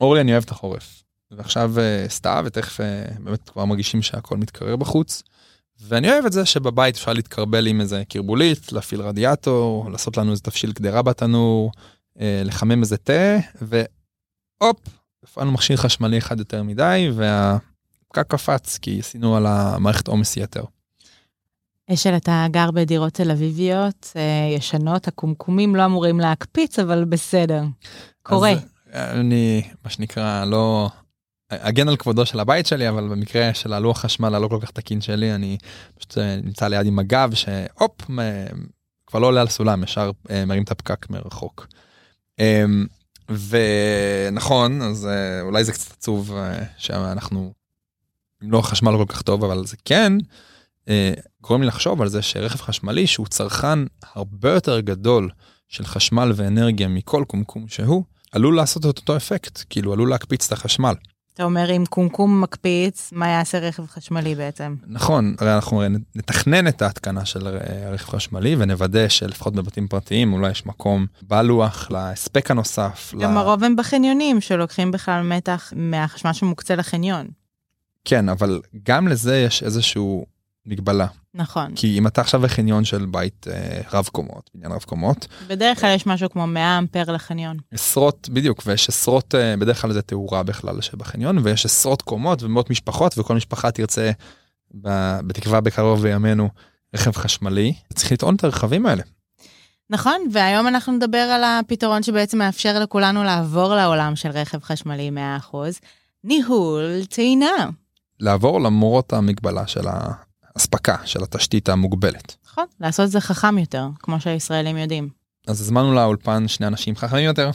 אורלי, אני אוהב את החורף. ועכשיו אה, סתיו, ותכף אה, באמת כבר מרגישים שהכל מתקרר בחוץ. ואני אוהב את זה שבבית אפשר להתקרבל עם איזה קרבולית, להפעיל רדיאטור, לעשות לנו איזה תבשיל קדרה בתנור, אה, לחמם איזה תה, והופ, הפעלנו מכשיר חשמלי אחד יותר מדי, והפקק קפץ כי עשינו על המערכת עומס יתר. אשל, אתה גר בדירות תל אביביות, ישנות, הקומקומים לא אמורים להקפיץ, אבל בסדר. קורה. אז אני, מה שנקרא, לא, אגן על כבודו של הבית שלי אבל במקרה של הלוח חשמל הלא כל כך תקין שלי אני פשוט אה, נמצא ליד עם הגב שהופ כבר לא עולה על סולם ישר אה, מרים את הפקק מרחוק. אמ, ונכון אז אה, אולי זה קצת עצוב שאנחנו עם לוח חשמל לא כל כך טוב אבל זה כן גורם לי לחשוב על זה שרכב חשמלי שהוא צרכן הרבה יותר גדול של חשמל ואנרגיה מכל קומקום שהוא עלול לעשות את אותו אפקט כאילו עלול להקפיץ את החשמל. אתה אומר אם קומקום מקפיץ, מה יעשה רכב חשמלי בעצם? נכון, הרי אנחנו נתכנן את ההתקנה של הרכב חשמלי ונוודא שלפחות בבתים פרטיים אולי יש מקום בלוח להספק הנוסף. גם. הרוב הם בחניונים שלוקחים בכלל מתח מהחשמל שמוקצה לחניון. כן, אבל גם לזה יש איזשהו מגבלה. נכון. כי אם אתה עכשיו בחניון של בית אה, רב קומות, בניין רב קומות. בדרך כלל יש משהו כמו 100 אמפר לחניון. עשרות, בדיוק, ויש עשרות, אה, בדרך כלל זה תאורה בכלל שבחניון, ויש עשרות קומות ומאות משפחות, וכל משפחה תרצה, ב, בתקווה בקרוב בימינו, רכב חשמלי. צריך לטעון את הרכבים האלה. נכון, והיום אנחנו נדבר על הפתרון שבעצם מאפשר לכולנו לעבור לעולם של רכב חשמלי 100%, ניהול טעינה. לעבור למרות המגבלה של האספקה של התשתית המוגבלת. נכון, לעשות את זה חכם יותר, כמו שהישראלים יודעים. אז הזמנו לאולפן שני אנשים חכמים יותר,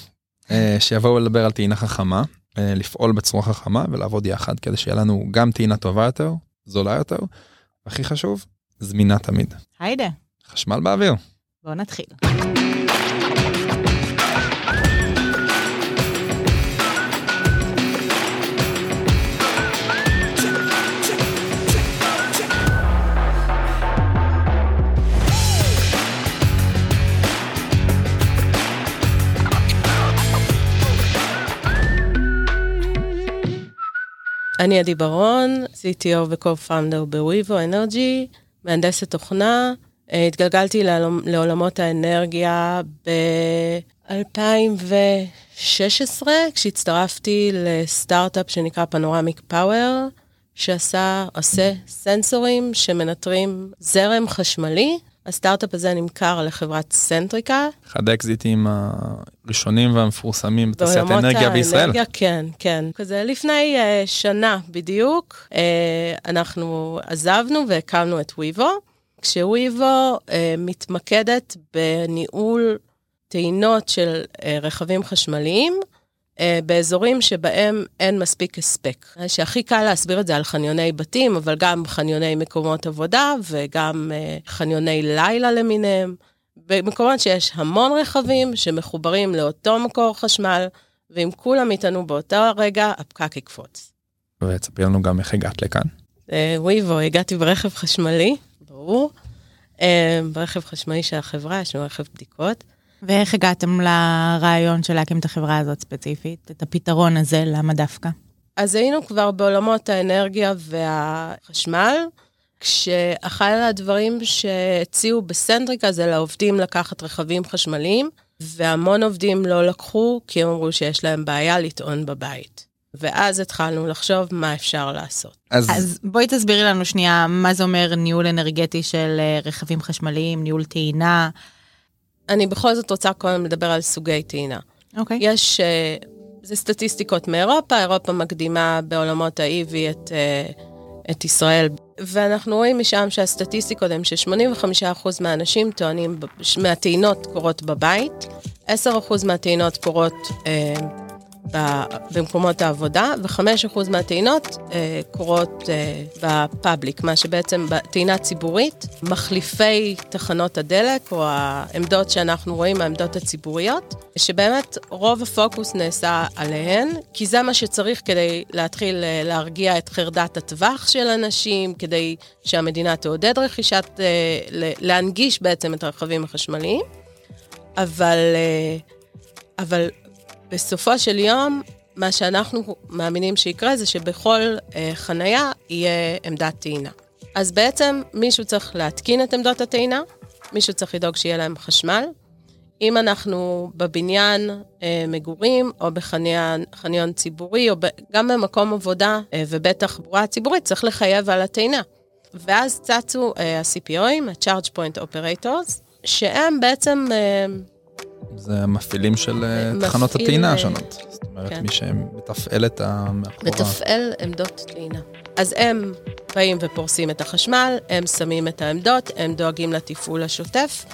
אה, שיבואו לדבר על טעינה חכמה, אה, לפעול בצורה חכמה ולעבוד יחד כדי שיהיה לנו גם טעינה טובה יותר, זולה יותר, והכי חשוב, זמינה תמיד. היידה. חשמל באוויר. בואו נתחיל. אני עדי ברון, CTO ו-co-founder בוויבו אנרגי, מהנדסת תוכנה. אה, התגלגלתי לעולמות האנרגיה ב-2016, כשהצטרפתי לסטארט-אפ שנקרא פנורמיק פאוור, שעשה, עושה סנסורים שמנטרים זרם חשמלי הסטארט-אפ הזה נמכר לחברת סנטריקה. אחד האקזיטים הראשונים והמפורסמים בתעשיית האנרגיה בישראל. האנרגיה, כן, כן. כזה לפני uh, שנה בדיוק, uh, אנחנו עזבנו והקמנו את וויבו, כשוויבו uh, מתמקדת בניהול טעינות של uh, רכבים חשמליים. אה, באזורים שבהם אין מספיק הספק. שהכי קל להסביר את זה על חניוני בתים, אבל גם חניוני מקומות עבודה וגם אה, חניוני לילה למיניהם. במקומות שיש המון רכבים שמחוברים לאותו מקור חשמל, ואם כולם איתנו באותו הרגע, הפקק יקפוץ. ותספרי לנו גם איך הגעת לכאן. אה, וויבו, הגעתי ברכב חשמלי, ברור. ברכב חשמלי של החברה, יש לנו רכב בדיקות. ואיך הגעתם לרעיון של להקים את החברה הזאת ספציפית? את הפתרון הזה, למה דווקא? אז היינו כבר בעולמות האנרגיה והחשמל, כשאחד הדברים שהציעו בסנטריקה זה לעובדים לקחת רכבים חשמליים, והמון עובדים לא לקחו כי הם אמרו שיש להם בעיה לטעון בבית. ואז התחלנו לחשוב מה אפשר לעשות. אז... אז בואי תסבירי לנו שנייה מה זה אומר ניהול אנרגטי של אה, רכבים חשמליים, ניהול טעינה. אני בכל זאת רוצה קודם לדבר על סוגי טעינה. אוקיי. Okay. יש, uh, זה סטטיסטיקות מאירופה, אירופה מקדימה בעולמות ה-EV את, uh, את ישראל, ואנחנו רואים משם שהסטטיסטיקות הן ש-85% מהאנשים טוענים, מהטעינות קורות בבית, 10% מהטעינות קורות uh, במקומות העבודה, ו-5% מהטעינות אה, קורות אה, בפאבליק, מה שבעצם בטעינה ציבורית, מחליפי תחנות הדלק, או העמדות שאנחנו רואים, העמדות הציבוריות, שבאמת רוב הפוקוס נעשה עליהן, כי זה מה שצריך כדי להתחיל אה, להרגיע את חרדת הטווח של אנשים, כדי שהמדינה תעודד רכישת, אה, להנגיש בעצם את הרכבים החשמליים. אבל, אה, אבל בסופו של יום, מה שאנחנו מאמינים שיקרה זה שבכל אה, חנייה יהיה עמדת טעינה. אז בעצם מישהו צריך להתקין את עמדות הטעינה, מישהו צריך לדאוג שיהיה להם חשמל. אם אנחנו בבניין אה, מגורים או בחניון ציבורי או ב, גם במקום עבודה אה, ובטח תחבורה ציבורית, צריך לחייב על הטעינה. ואז צצו אה, ה-CPOים, ה-Charge Point Operators, שהם בעצם... אה, זה המפעילים של אה, תחנות הטעינה אה, השונות. זאת אומרת, כן. מי שמתפעל את המאחורה. מתפעל עמדות טעינה. אז הם באים ופורסים את החשמל, הם שמים את העמדות, הם דואגים לתפעול השוטף,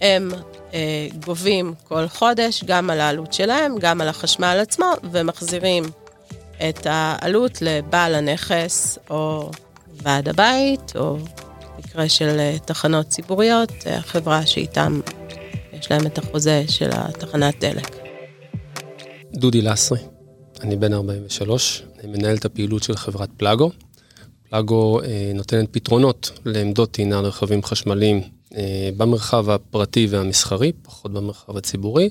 הם אה, גובים כל חודש גם על העלות שלהם, גם על החשמל עצמו, ומחזירים את העלות לבעל הנכס או ועד הבית, או מקרה של תחנות ציבוריות, החברה שאיתם יש להם את החוזה של התחנת דלק. דודי לסרי, אני בן 43, אני מנהל את הפעילות של חברת פלאגו. פלאגו אה, נותנת פתרונות לעמדות טעינה לרכבים חשמליים אה, במרחב הפרטי והמסחרי, פחות במרחב הציבורי.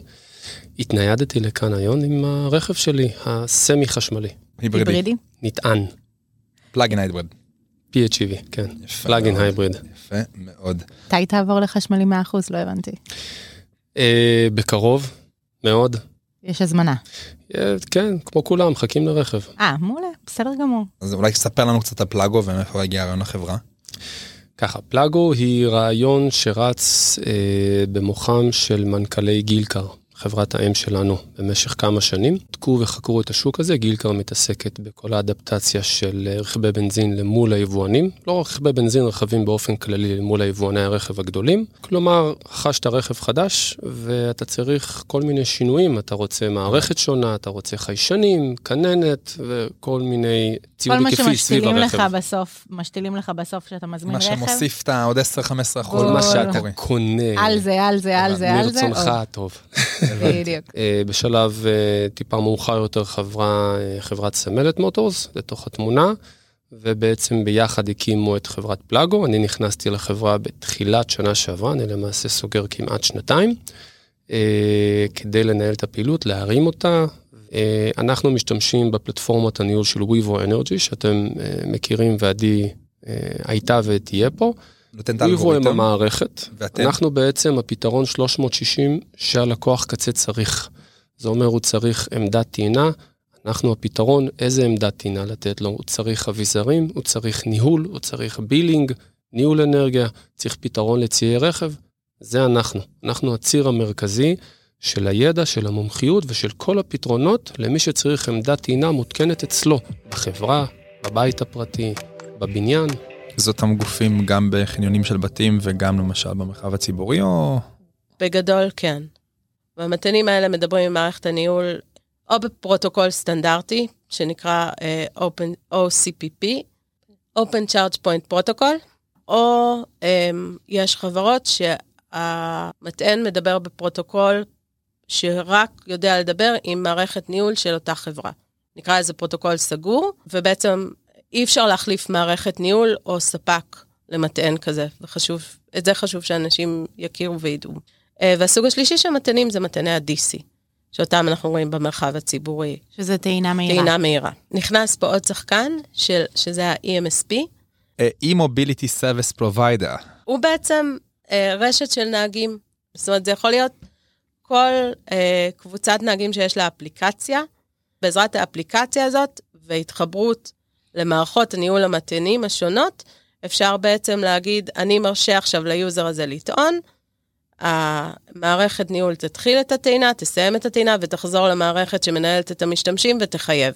התניידתי לכאן היום עם הרכב שלי, הסמי חשמלי. היברידי? נטען. פלאגין הייבריד. PHEV, כן. פלאגין הייבריד. יפה מאוד. מתי תעבור לחשמלי 100%? לא הבנתי. אה, בקרוב, מאוד. יש הזמנה. אה, כן, כמו כולם, מחכים לרכב. אה, מעולה, בסדר גמור. אז אולי תספר לנו קצת על פלאגו ומאיפה הגיע הרעיון לחברה. ככה, פלאגו היא רעיון שרץ אה, במוחם של מנכ"לי גילקר. חברת האם שלנו במשך כמה שנים. בדקו וחקרו את השוק הזה, גילקר מתעסקת בכל האדפטציה של רכבי בנזין למול היבואנים, לא רק רכבי בנזין, רכבים באופן כללי למול היבואני הרכב הגדולים. כלומר, רכשת רכב חדש ואתה צריך כל מיני שינויים, אתה רוצה מערכת שונה, אתה רוצה חיישנים, כננת וכל מיני ציוד היקפי סביב הרכב. כל מה שמשתילים לך בסוף, משתילים לך בסוף כשאתה מזמין מה רכב. מה שמוסיף את העוד 10-15 אחוז. כל מה שאתה קונה. על זה, על זה, על זה, על זה. מרצונך הטוב. בדיוק. אה, בשלב אה, טיפה מאוחר יותר חברה, אה, חברת סמלת מוטורס לתוך התמונה, ובעצם ביחד הקימו את חברת פלאגו. אני נכנסתי לחברה בתחילת שנה שעברה, אני למעשה סוגר כמעט שנתיים, כדי לנהל את הפעילות, להרים אותה. אנחנו משתמשים בפלטפורמת הניהול של ויבו אנרג'י, שאתם מכירים ועדי הייתה ותהיה פה. נותן את האלגוריתם. ויבו הם המערכת. ואתם? אנחנו בעצם הפתרון 360 שהלקוח קצה צריך. זה אומר הוא צריך עמדת טעינה, אנחנו הפתרון איזה עמדת טעינה לתת לו. הוא צריך אביזרים, הוא צריך ניהול, הוא צריך בילינג, ניהול אנרגיה, צריך פתרון לציי רכב. זה אנחנו. אנחנו הציר המרכזי של הידע, של המומחיות ושל כל הפתרונות למי שצריך עמדת טעינה מותקנת אצלו, בחברה, בבית הפרטי, בבניין, זה אותם גופים גם בחניונים של בתים וגם למשל במרחב הציבורי או... בגדול כן. והמטענים האלה מדברים עם מערכת הניהול או בפרוטוקול סטנדרטי, שנקרא uh, Open, OCPP, Open Charge Point Protocol, או um, יש חברות שהמטען מדבר בפרוטוקול שרק יודע לדבר עם מערכת ניהול של אותה חברה. נקרא לזה פרוטוקול סגור, ובעצם אי אפשר להחליף מערכת ניהול או ספק למטען כזה, וחשוב, את זה חשוב שאנשים יכירו וידעו. אה, והסוג השלישי של מטענים זה מטעני ה-DC, שאותם אנחנו רואים במרחב הציבורי. שזה טעינה מהירה. טעינה מהירה. נכנס פה עוד שחקן, של, שזה ה-EMSP. אה, E-Mobility Service Provider. הוא בעצם אה, רשת של נהגים. זאת אומרת, זה יכול להיות כל אה, קבוצת נהגים שיש לה אפליקציה. בעזרת האפליקציה הזאת והתחברות למערכות הניהול המטענים השונות, אפשר בעצם להגיד, אני מרשה עכשיו ל user הזה לטעון, המערכת ניהול תתחיל את הטעינה, תסיים את הטעינה ותחזור למערכת שמנהלת את המשתמשים ותחייב.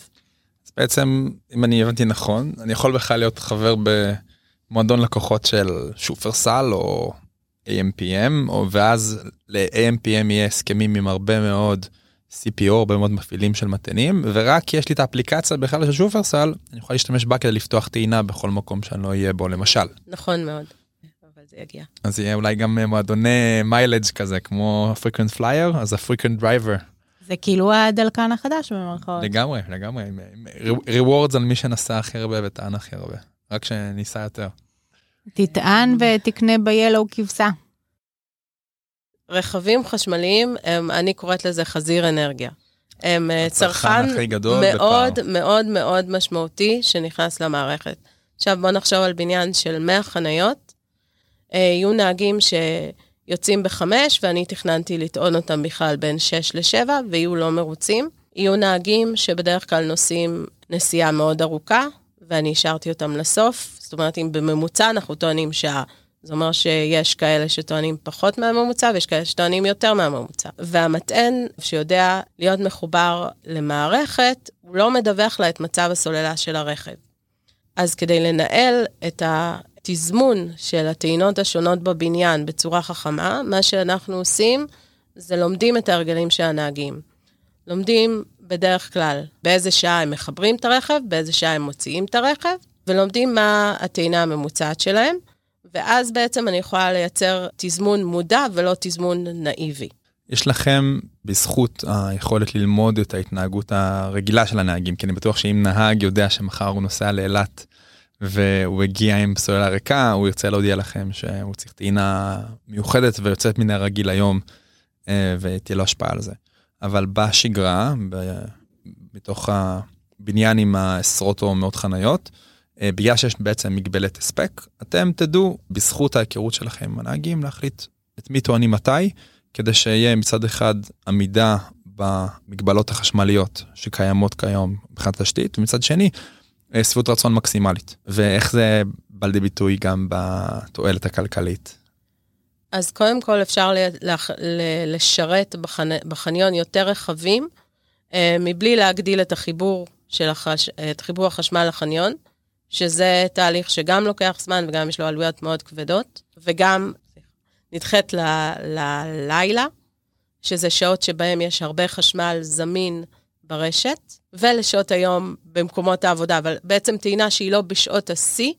אז בעצם, אם אני הבנתי נכון, אני יכול בכלל להיות חבר במועדון לקוחות של שופרסל או AMPM, או ואז ל-AMPM יהיה הסכמים עם הרבה מאוד CPO, הרבה מאוד מפעילים של מטענים, ורק יש לי את האפליקציה בכלל של שופרסל, אני יכול להשתמש בה כדי לפתוח טעינה בכל מקום שאני לא אהיה בו למשל. נכון מאוד, אבל זה יגיע. אז יהיה אולי גם מועדוני מיילג' כזה, כמו frequent flyer, אז ה-frequent driver. זה כאילו הדלקן החדש במרכאות. לגמרי, לגמרי, rewards על מי שנסע הכי הרבה וטען הכי הרבה, רק שניסע יותר. תטען ותקנה ב-Yellow כבשה. רכבים חשמליים, הם, אני קוראת לזה חזיר אנרגיה. הם אה, צרכן מאוד בפער. מאוד מאוד משמעותי שנכנס למערכת. עכשיו בוא נחשוב על בניין של 100 חניות. אה, יהיו נהגים שיוצאים בחמש, ואני תכננתי לטעון אותם בכלל בין 6 ל-7, ויהיו לא מרוצים. יהיו נהגים שבדרך כלל נוסעים נסיעה מאוד ארוכה, ואני השארתי אותם לסוף. זאת אומרת, אם בממוצע אנחנו טוענים שעה, זה אומר שיש כאלה שטוענים פחות מהממוצע, ויש כאלה שטוענים יותר מהממוצע. והמטען שיודע להיות מחובר למערכת, הוא לא מדווח לה את מצב הסוללה של הרכב. אז כדי לנהל את התזמון של הטעינות השונות בבניין בצורה חכמה, מה שאנחנו עושים זה לומדים את ההרגלים של הנהגים. לומדים בדרך כלל באיזה שעה הם מחברים את הרכב, באיזה שעה הם מוציאים את הרכב, ולומדים מה הטעינה הממוצעת שלהם, ואז בעצם אני יכולה לייצר תזמון מודע ולא תזמון נאיבי. יש לכם בזכות היכולת ללמוד את ההתנהגות הרגילה של הנהגים, כי אני בטוח שאם נהג יודע שמחר הוא נוסע לאילת והוא הגיע עם סוללה ריקה, הוא ירצה להודיע לכם שהוא צריך טעינה מיוחדת ויוצאת מן הרגיל היום, אה, ותהיה לו השפעה על זה. אבל בשגרה, ב- בתוך הבניין עם העשרות או מאות חניות, בגלל שיש בעצם מגבלת הספק, אתם תדעו, בזכות ההיכרות שלכם עם הנהגים, להחליט את מי טוענים מתי, כדי שיהיה מצד אחד עמידה במגבלות החשמליות שקיימות כיום מבחינת תשתית, ומצד שני, אה, שביעות רצון מקסימלית. ואיך זה בא לידי ביטוי גם בתועלת הכלכלית. אז קודם כל אפשר לשרת בחנ... בחניון יותר רכבים, אה, מבלי להגדיל את החיבור של החש... את חיבור החשמל לחניון, שזה תהליך שגם לוקח זמן וגם יש לו עלויות מאוד כבדות, וגם נדחית ללילה, שזה שעות שבהם יש הרבה חשמל זמין ברשת, ולשעות היום במקומות העבודה, אבל בעצם טעינה שהיא לא בשעות השיא,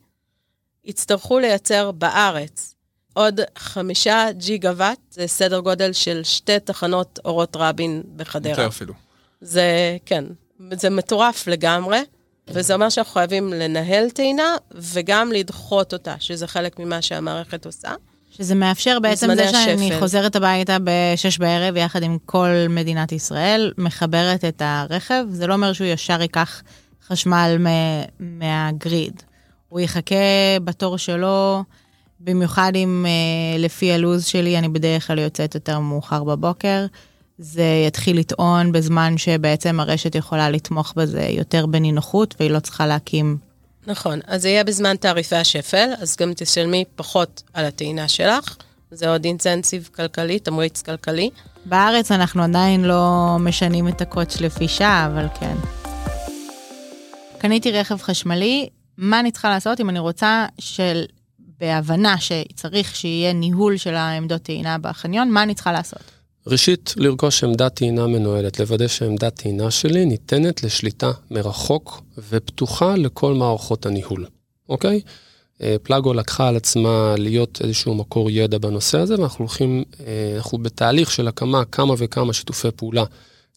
יצטרכו לייצר בארץ עוד חמישה ג'יגה וואט, זה סדר גודל של שתי תחנות אורות רבין בחדרה. יותר אפילו. זה, כן, זה מטורף לגמרי, וזה אומר שאנחנו חייבים לנהל טעינה וגם לדחות אותה, שזה חלק ממה שהמערכת עושה. שזה מאפשר בעצם זה שאני השפל. חוזרת הביתה בשש בערב יחד עם כל מדינת ישראל, מחברת את הרכב, זה לא אומר שהוא ישר ייקח חשמל מ- מהגריד. הוא יחכה בתור שלו, במיוחד אם אה, לפי הלו"ז שלי אני בדרך כלל יוצאת יותר מאוחר בבוקר. זה יתחיל לטעון בזמן שבעצם הרשת יכולה לתמוך בזה יותר בנינוחות, והיא לא צריכה להקים נכון, אז זה יהיה בזמן תעריפי השפל, אז גם תשלמי פחות על הטעינה שלך. זה עוד אינסנסיב כלכלי, תמריץ כלכלי. בארץ אנחנו עדיין לא משנים את הקוטש לפי שעה, אבל כן. קניתי רכב חשמלי, מה אני צריכה לעשות אם אני רוצה של... בהבנה שצריך שיהיה ניהול של העמדות טעינה בחניון, מה אני צריכה לעשות? ראשית, לרכוש עמדת טעינה מנוהלת, לוודא שעמדת טעינה שלי ניתנת לשליטה מרחוק ופתוחה לכל מערכות הניהול, אוקיי? אה, פלאגו לקחה על עצמה להיות איזשהו מקור ידע בנושא הזה, ואנחנו הולכים, אה, אנחנו בתהליך של הקמה כמה וכמה שיתופי פעולה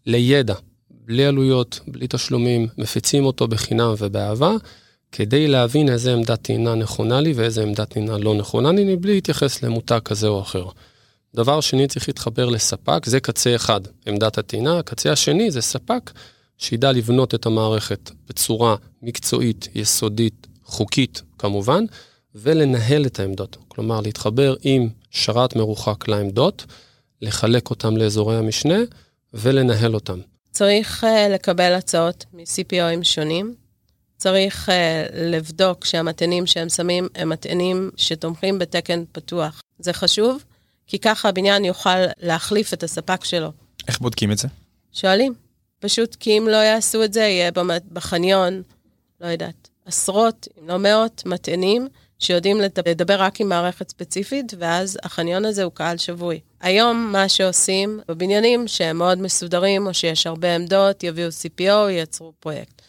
לידע, בלי עלויות, בלי תשלומים, מפיצים אותו בחינם ובאהבה, כדי להבין איזה עמדת טעינה נכונה לי ואיזה עמדת טעינה לא נכונה לי, מבלי להתייחס למותג כזה או אחר. דבר שני, צריך להתחבר לספק, זה קצה אחד, עמדת הטעינה. הקצה השני זה ספק שידע לבנות את המערכת בצורה מקצועית, יסודית, חוקית כמובן, ולנהל את העמדות. כלומר, להתחבר עם שרת מרוחק לעמדות, לחלק אותם לאזורי המשנה ולנהל אותם. צריך uh, לקבל הצעות מ-CPOים שונים. צריך uh, לבדוק שהמטענים שהם שמים הם מטענים שתומכים בתקן פתוח. זה חשוב, כי ככה הבניין יוכל להחליף את הספק שלו. איך בודקים את זה? שואלים. פשוט כי אם לא יעשו את זה, יהיה בחניון, לא יודעת, עשרות, אם לא מאות, מטענים שיודעים לד- לדבר רק עם מערכת ספציפית, ואז החניון הזה הוא קהל שבוי. היום מה שעושים בבניינים שהם מאוד מסודרים, או שיש הרבה עמדות, יביאו CPO, ייצרו פרויקט.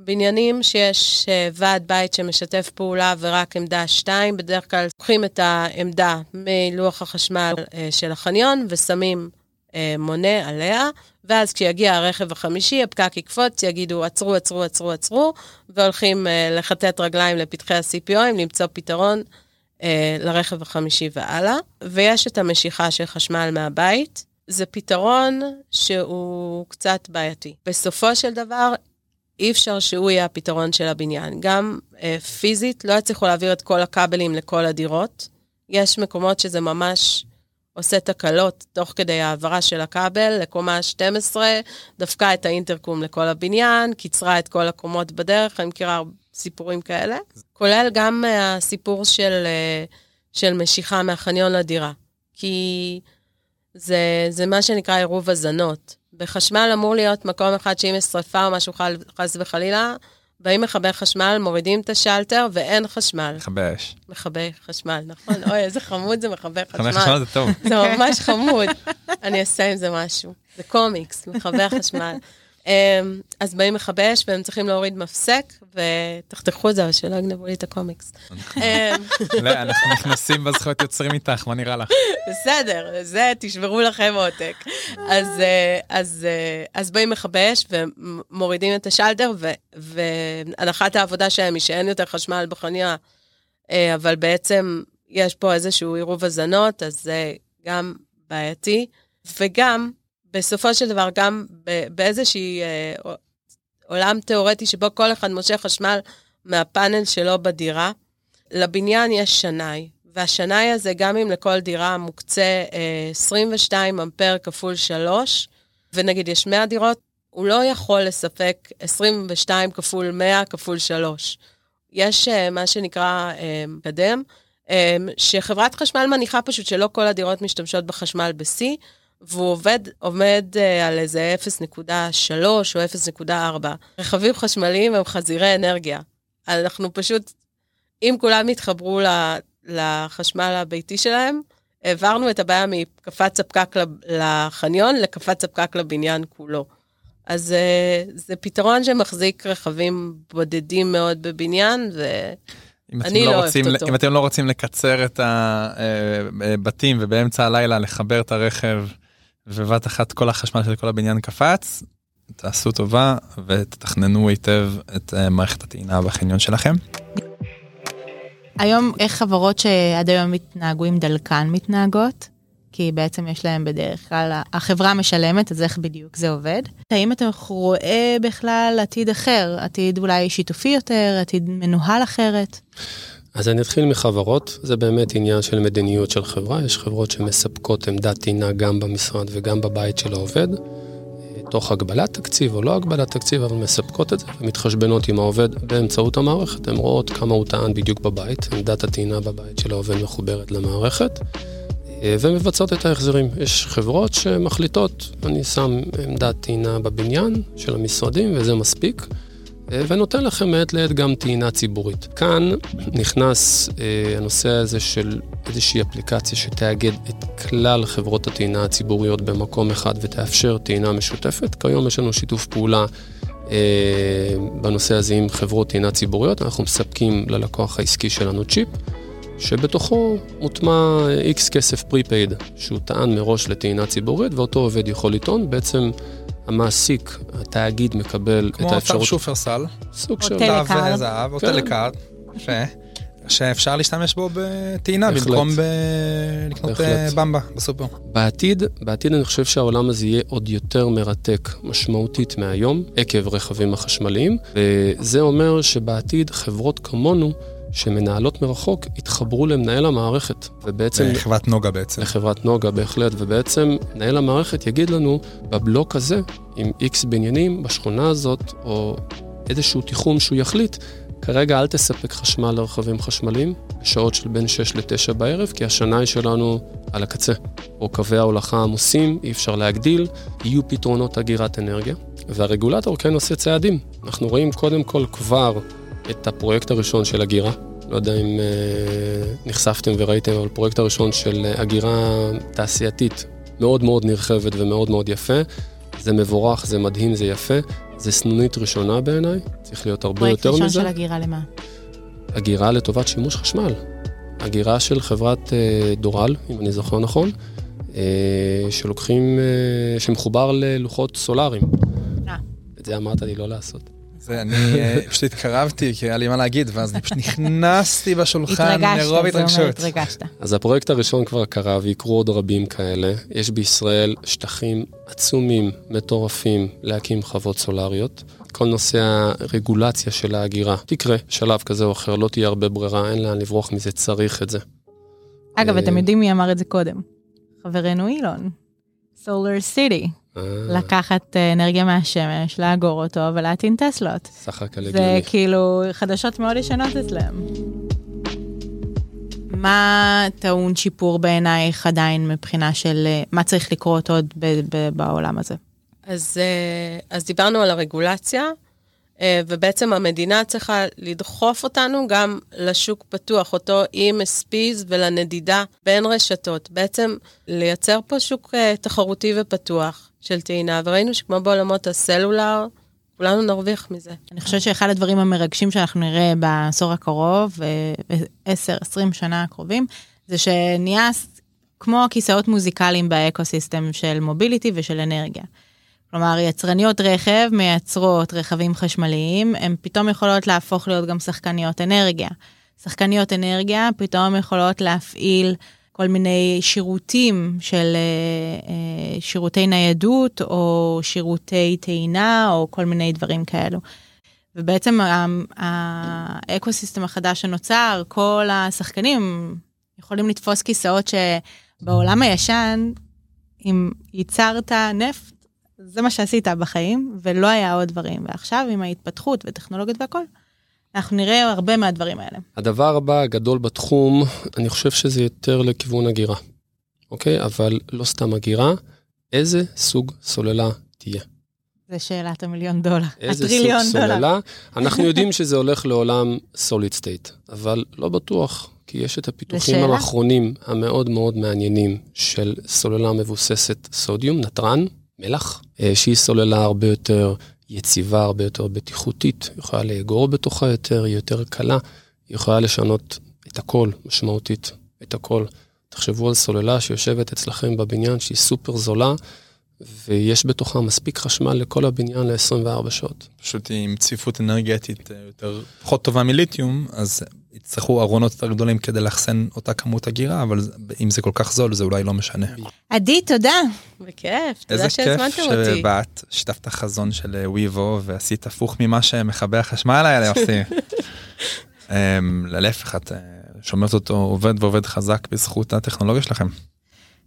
בניינים שיש אה, ועד בית שמשתף פעולה ורק עמדה 2, בדרך כלל לוקחים את העמדה מלוח החשמל אה, של החניון ושמים אה, מונה עליה, ואז כשיגיע הרכב החמישי, הפקק יקפוץ, יגידו עצרו, עצרו, עצרו, עצרו, והולכים לכתת רגליים לפתחי ה-CPOים, למצוא פתרון לרכב החמישי והלאה. ויש את המשיכה של חשמל מהבית, זה פתרון שהוא קצת בעייתי. בסופו של דבר, אי אפשר שהוא יהיה הפתרון של הבניין. גם אה, פיזית, לא יצליחו להעביר את כל הכבלים לכל הדירות. יש מקומות שזה ממש עושה תקלות תוך כדי העברה של הכבל לקומה 12, דפקה את האינטרקום לכל הבניין, קיצרה את כל הקומות בדרך, אני מכירה סיפורים כאלה. כולל גם אה, הסיפור של, אה, של משיכה מהחניון לדירה. כי זה, זה מה שנקרא עירוב הזנות. בחשמל אמור להיות מקום אחד שאם יש שרפה או משהו חס וחלילה, באים מכבי חשמל, מורידים את השלטר ואין חשמל. מכבי אש. מכבי חשמל, נכון. אוי, איזה חמוד זה מכבי חשמל. מכבי חשמל זה טוב. זה ממש חמוד. אני אעשה עם זה משהו. זה קומיקס, מכבי חשמל. אמ, אז באים מכבי אש והם צריכים להוריד מפסק, ותחתכו את זה, אבל שלא יגנבו לי את הקומיקס. אמ, לא, אנחנו נכנסים בזכויות יוצרים איתך, מה נראה לך? בסדר, זה תשברו לכם עותק. אז, אה, אה, באים מכבי אש ומורידים את השלטר, והנחת העבודה שלהם היא שאין יותר חשמל בחניה, אה, אבל בעצם יש פה איזשהו עירוב הזנות, אז זה גם בעייתי. וגם, בסופו של דבר, גם באיזושהי אה, עולם תיאורטי שבו כל אחד מושך חשמל מהפאנל שלו בדירה, לבניין יש שנאי, והשנאי הזה, גם אם לכל דירה מוקצה אה, 22 אמפר כפול 3, ונגיד יש 100 דירות, הוא לא יכול לספק 22 כפול 100 כפול 3. יש אה, מה שנקרא אה, קדם, אה, שחברת חשמל מניחה פשוט שלא כל הדירות משתמשות בחשמל ב-C, והוא עובד, עומד uh, על איזה 0.3 או 0.4. רכבים חשמליים הם חזירי אנרגיה. אנחנו פשוט, אם כולם יתחברו לחשמל הביתי שלהם, העברנו את הבעיה מקפץ הפקק לחניון לקפץ הפקק לבניין כולו. אז uh, זה פתרון שמחזיק רכבים בודדים מאוד בבניין, ואני לא, לא אוהבת אותו. אם אתם לא רוצים לקצר את הבתים אה, ובאמצע הלילה לחבר את הרכב ובבת אחת כל החשמל של כל הבניין קפץ, תעשו טובה ותתכננו היטב את אה, מערכת הטעינה בחניון שלכם. היום איך חברות שעד היום התנהגו עם דלקן מתנהגות? כי בעצם יש להם בדרך כלל, החברה משלמת, אז איך בדיוק זה עובד? האם אתה רואה בכלל עתיד אחר, עתיד אולי שיתופי יותר, עתיד מנוהל אחרת? אז אני אתחיל מחברות, זה באמת עניין של מדיניות של חברה, יש חברות שמספקות עמדת טעינה גם במשרד וגם בבית של העובד, תוך הגבלת תקציב או לא הגבלת תקציב, אבל מספקות את זה ומתחשבנות עם העובד באמצעות המערכת, הן רואות כמה הוא טען בדיוק בבית, עמדת הטעינה בבית של העובד מחוברת למערכת, ומבצעות את ההחזרים. יש חברות שמחליטות, אני שם עמדת טעינה בבניין של המשרדים וזה מספיק. ונותן לכם מעת לעת גם טעינה ציבורית. כאן נכנס אה, הנושא הזה של איזושהי אפליקציה שתאגד את כלל חברות הטעינה הציבוריות במקום אחד ותאפשר טעינה משותפת. כיום יש לנו שיתוף פעולה אה, בנושא הזה עם חברות טעינה ציבוריות, אנחנו מספקים ללקוח העסקי שלנו צ'יפ. שבתוכו מוטמע X כסף prepaid, שהוטען מראש לטעינה ציבורית, ואותו עובד יכול לטעון. בעצם המעסיק, התאגיד מקבל את האפשרות... כמו שופרסל. סוג של... או טלקארד. זהב, או כן. טלקארד. יפה. שאפשר להשתמש בו בטעינה במקום ב... לקנות אה, במבה בסופר. בעתיד, בעתיד אני חושב שהעולם הזה יהיה עוד יותר מרתק משמעותית מהיום, עקב רכבים החשמליים, וזה אומר שבעתיד חברות כמונו שמנהלות מרחוק יתחברו למנהל המערכת, ובעצם... לחברת נוגה בעצם. לחברת נוגה בהחלט, ובעצם מנהל המערכת יגיד לנו, בבלוק הזה, עם איקס בניינים, בשכונה הזאת, או איזשהו תיחום שהוא יחליט, כרגע אל תספק חשמל לרכבים חשמליים, בשעות של בין 6 ל-9 בערב, כי השנאי שלנו על הקצה, או קווי ההולכה עמוסים, אי אפשר להגדיל, יהיו פתרונות אגירת אנרגיה, והרגולטור כן עושה צעדים. אנחנו רואים קודם כל כבר את הפרויקט הראשון של הגירה. לא יודע אם אה, נחשפתם וראיתם, אבל הפרויקט הראשון של הגירה תעשייתית מאוד מאוד נרחבת ומאוד מאוד יפה. זה מבורך, זה מדהים, זה יפה. זה סנונית ראשונה בעיניי, צריך להיות הרבה יותר מזה. פרויקט ראשון של הגירה למה? הגירה לטובת שימוש חשמל. הגירה של חברת אה, דורל, אם אני זוכר נכון, אה, שלוקחים, אה, שמחובר ללוחות סולאריים. אה. את זה אמרת לי לא לעשות. זה, אני אה, פשוט התקרבתי, כי היה לי מה להגיד, ואז אני פשוט נכנסתי בשולחן התרגשת, מרוב זה אומר התרגשות. התרגשת. אז הפרויקט הראשון כבר קרה ויקרו עוד רבים כאלה. יש בישראל שטחים עצומים, מטורפים, להקים חוות סולריות. כל נושא הרגולציה של ההגירה תקרה, שלב כזה או אחר, לא תהיה הרבה ברירה, אין לאן לברוח מזה, צריך את זה. אגב, אה, אתם יודעים מי אמר את זה קודם? חברנו אילון. סולר סיטי. אה, לקחת אה, אנרגיה מהשמש, לאגור אותו ולהטעין טסלות. הכל זה הגיוני. כאילו חדשות מאוד ישנות אצלם. מה טעון שיפור בעינייך עדיין מבחינה של אה, מה צריך לקרות עוד ב- ב- בעולם הזה? אז, אז דיברנו על הרגולציה, ובעצם המדינה צריכה לדחוף אותנו גם לשוק פתוח, אותו EMSPs ולנדידה בין רשתות. בעצם לייצר פה שוק תחרותי ופתוח של טעינה, וראינו שכמו בעולמות הסלולר, כולנו נרוויח מזה. אני חושבת שאחד הדברים המרגשים שאנחנו נראה בעשור הקרוב, ב-10-20 שנה הקרובים, זה שנהיה כמו כיסאות מוזיקליים באקוסיסטם של מוביליטי ושל אנרגיה. כלומר, יצרניות רכב מייצרות רכבים חשמליים, הן פתאום יכולות להפוך להיות גם שחקניות אנרגיה. שחקניות אנרגיה פתאום יכולות להפעיל כל מיני שירותים של אה, אה, שירותי ניידות או שירותי טעינה או כל מיני דברים כאלו. ובעצם האקוסיסטם החדש שנוצר, כל השחקנים יכולים לתפוס כיסאות שבעולם הישן, אם ייצרת נפט, זה מה שעשית בחיים, ולא היה עוד דברים. ועכשיו עם ההתפתחות וטכנולוגיות והכל, אנחנו נראה הרבה מהדברים האלה. הדבר הבא הגדול בתחום, אני חושב שזה יותר לכיוון הגירה, אוקיי? אבל לא סתם הגירה, איזה סוג סוללה תהיה? זה שאלת המיליון דולר, איזה סוג הטריליון דולר. סוללה? אנחנו יודעים שזה הולך לעולם סוליד סטייט, אבל לא בטוח, כי יש את הפיתוחים שאלה. האחרונים המאוד מאוד מעניינים של סוללה מבוססת סודיום, נתרן, מלח, אה, שהיא סוללה הרבה יותר יציבה, הרבה יותר בטיחותית, יכולה לאגור בתוכה יותר, היא יותר קלה, היא יכולה לשנות את הכל משמעותית, את הכל. תחשבו על סוללה שיושבת אצלכם בבניין שהיא סופר זולה, ויש בתוכה מספיק חשמל לכל הבניין ל-24 שעות. פשוט עם צפיפות אנרגטית אה, יותר פחות טובה מליתיום, אז יצטרכו ארונות יותר גדולים כדי לאחסן אותה כמות אגירה, אבל אם זה כל כך זול זה אולי לא משנה. עדי, תודה. בכיף, איזה תודה כיף שהזמנתם אותי. שבאת, שיתפת חזון של אה, וויבו ועשית הפוך ממה שמכבי החשמל האלה עושים. אמ, להפך, את אה, שומרת אותו עובד ועובד חזק בזכות הטכנולוגיה שלכם.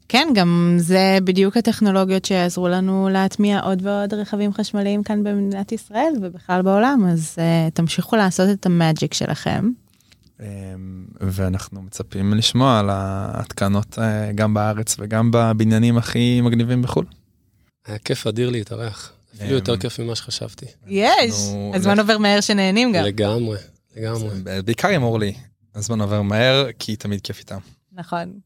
כן, גם זה בדיוק הטכנולוגיות שיעזרו לנו להטמיע עוד ועוד רכבים חשמליים כאן במדינת ישראל ובכלל בעולם, אז uh, תמשיכו לעשות את המאג'יק שלכם. אמ, ואנחנו מצפים לשמוע על ההתקנות אה, גם בארץ וגם בבניינים הכי מגניבים בחו"ל. היה כיף אדיר להתארח. אפילו אמ, יותר כיף ממה שחשבתי. יש! הזמן עובר מהר שנהנים גם. לגמרי, לגמרי. בעיקר עם אורלי, הזמן עובר מהר כי תמיד כיף איתם. נכון.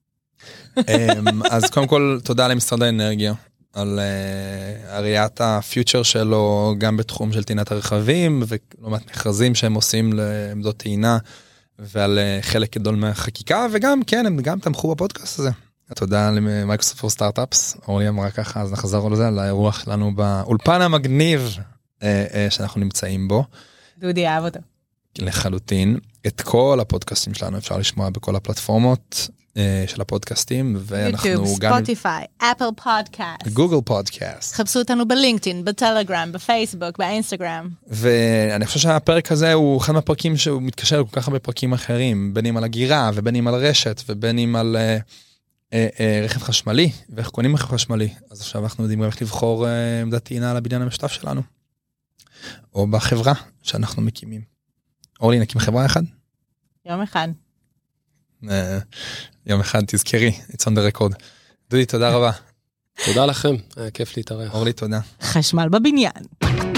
אמ, אז קודם כל תודה למשרד האנרגיה על אה, הראיית הפיוצ'ר שלו גם בתחום של טעינת הרכבים ולא מעט מכרזים שהם עושים לעמדות טעינה ועל אה, חלק גדול מהחקיקה וגם כן הם גם תמכו בפודקאסט הזה. תודה ל Microsoft for Startups אורלי אמרה ככה אז נחזור לזה על האירוח שלנו באולפן המגניב אה, אה, שאנחנו נמצאים בו. דודי אהב אותו. לחלוטין את כל הפודקאסטים שלנו אפשר לשמוע בכל הפלטפורמות של הפודקאסטים ואנחנו יוטיוב, גם Spotify, Apple Podcast. Google Podcast חפשו אותנו בלינקדאין, בטלגרם, בפייסבוק, באינסטגרם. ואני חושב שהפרק הזה הוא אחד מהפרקים שהוא מתקשר לכל כך הרבה פרקים אחרים בין אם על אגירה ובין אם על רשת ובין אם על אה, אה, אה, רכב חשמלי ואיך קונים רכב חשמלי אז עכשיו אנחנו יודעים גם איך לבחור אה, עמדת טעינה על הבניין המשותף שלנו. או בחברה שאנחנו מקימים. אורלי נקים חברה אחד. יום אחד. אה, יום אחד תזכרי, it's on the record. דודי תודה רבה, תודה לכם, היה כיף להתארח. אורלי תודה. חשמל בבניין.